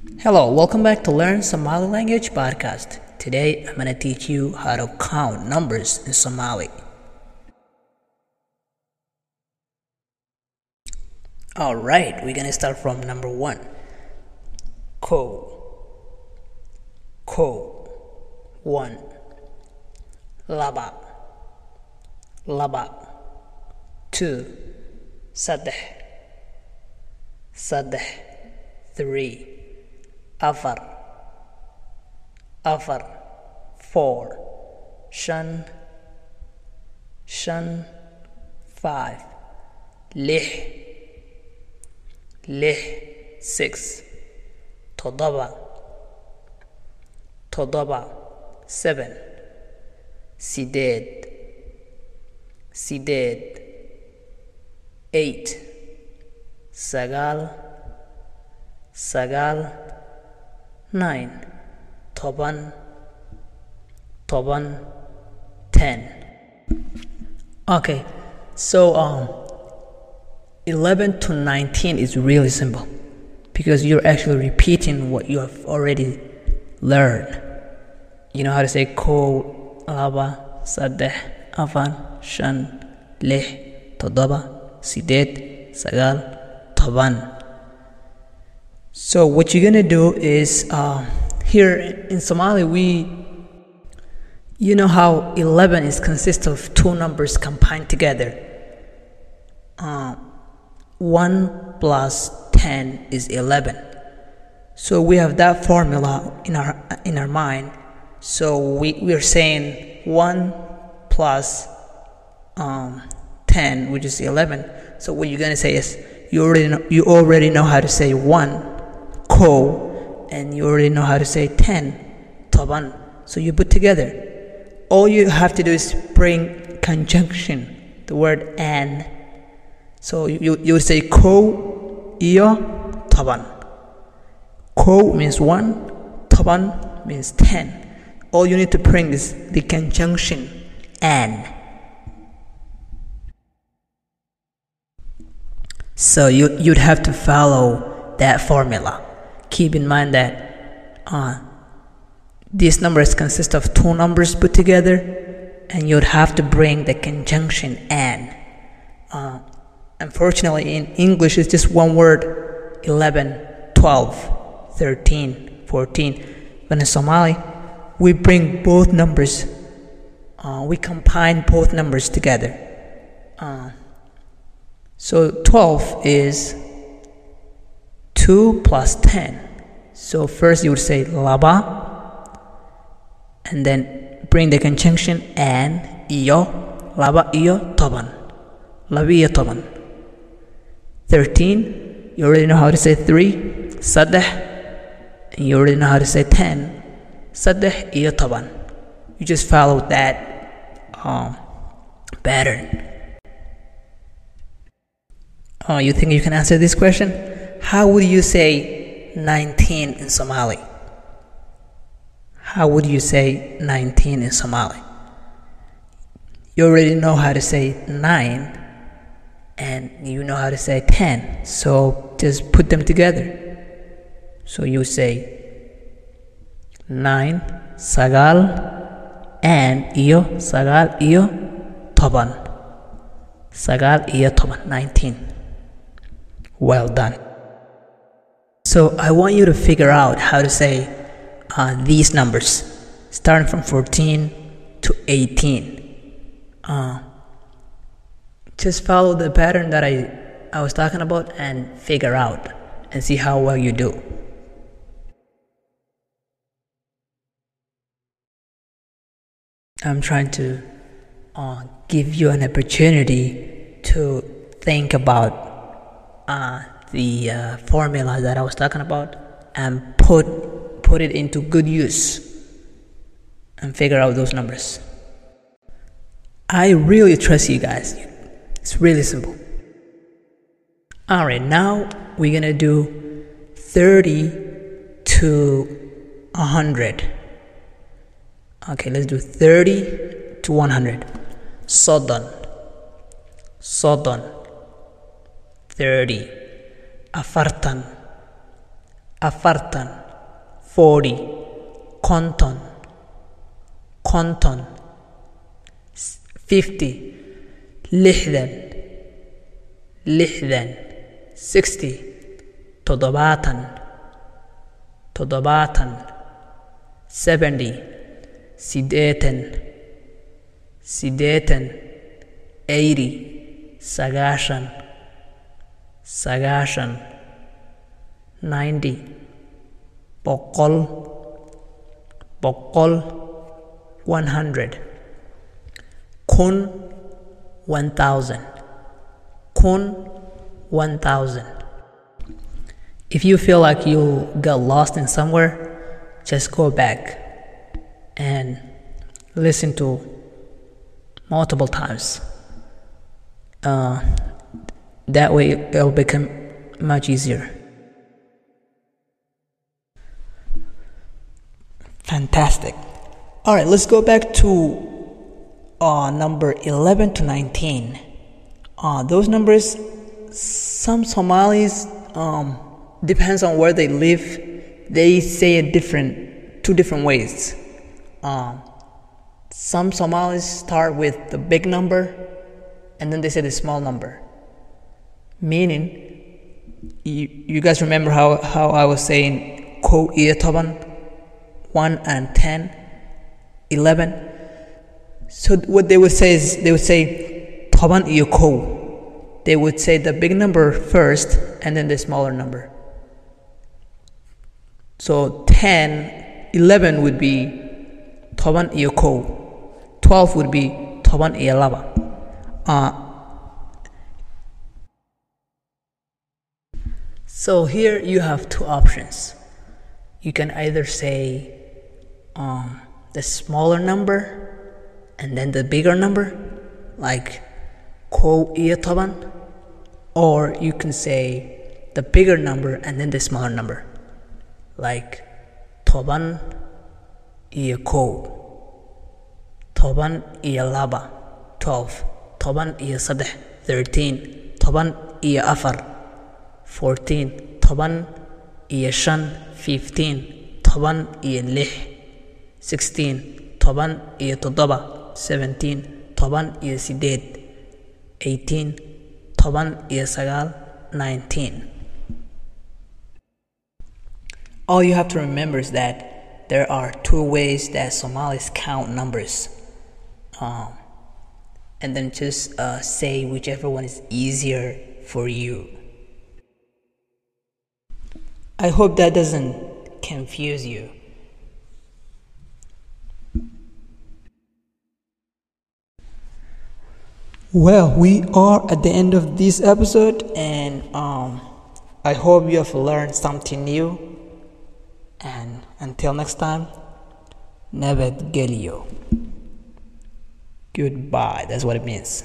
Hello, welcome back to Learn Somali Language podcast. Today I'm going to teach you how to count numbers in Somali. Alright, we're going to start from number one. Ko. Ko. One. Laba. Laba. Two. Sadeh. Sadeh. Three. Afar. Afar. Four. Shan. Shan. Five. Lih. lix six toddoba toddoba seven sideed sideed eight sagaal sagaal nine toban toban ten okay so um 11 to 19 is really simple because you're actually repeating what you have already learned. You know how to say ko, laba, sadeh, afan, shan, lih, todoba, sidet, sagal, toban. So what you're gonna do is uh, here in Somali we you know how 11 is consists of two numbers combined together. Uh, 1 plus 10 is 11 so we have that formula in our in our mind. So we we're saying 1 plus um, 10 which is 11 so what you're to say is you already know, you already know how to say 1 ko and you already know how to say 10 taban so you put together all you have to do is bring conjunction the word and so you, you would say ko iyo taban. Ko means one, taban means ten. All you need to bring is the conjunction and. So you you'd have to follow that formula. Keep in mind that uh, these numbers consist of two numbers put together, and you'd have to bring the conjunction and. Uh, Unfortunately, in English, it's just one word 11, 12, 13, 14. But in Somali, we bring both numbers, uh, we combine both numbers together. Uh, so 12 is 2 plus 10. So first you would say laba, and then bring the conjunction and iyo, laba iyo toban. Labi iyo toban. 13, you already know how to say 3, sadeh, and you already know how to say 10, sadeh iyo toban. You just follow that um, pattern. Oh, you think you can answer this question? How would you say 19 in Somali? How would you say 19 in Somali? You already know how to say 9 and you know how to say 10 so just put them together so you say 9 sagal and iyo sagal iyo toban sagal iyo toban 19 well done so i want you to figure out how to say uh, these numbers starting from 14 to 18 uh, just follow the pattern that I, I was talking about and figure out and see how well you do. I'm trying to uh, give you an opportunity to think about uh, the uh, formula that I was talking about and put put it into good use and figure out those numbers. I really trust you guys. It's really simple. Alright, now we're gonna do 30 to 100. Okay, let's do 30 to 100. Soddon. Soddon. 30. Afartan. afartan. Forty. Konton konton fifty. Lixdan. Lixdan. Sixty. Toddobaatan toddobaatan seventy. Siddeetan siddeetan eighty. Sagaashan sagaashan ninety boqol boqol one hundred kun one thousand kun one thousand. If you feel like you got lost in somewhere just go back and listen to multiple times. Uh, that way it'll become much easier. Fantastic. All right let's go back to uh, number 11 to 19 uh, those numbers some somalis um, depends on where they live they say it different two different ways. Um, some somalis start with the big number and then they say the small number meaning you, you guys remember how, how i was saying ko iyo toban 1 and 10 11 so what they would say is they would say toban iyo ko they would say the big number first and then the smaller number. So 10 11 would be toban iyo ko 12 would be toban iyo laba. Uh, so here you have two options. You can either say um, the smaller number and then the bigger number like ko toban or you can say the bigger number and then the smaller number like toban iyo ko toban iyo laba 12 toban iyo saddex 13 toban iyo afar 14 toban iyo shan 15 toban iyo lix 16 toban iyo toddoba 17 toban iyo sideed 18 toban iyo sagaal 19 all you have to remember is that there are two ways that Somalis count numbers. Um, and then just uh, say whichever one is easier for you I hope that doesn't confuse you Well, we are at the end of this episode, and um, I hope you have learned something new. And until next time, never Gelio. Goodbye. That's what it means.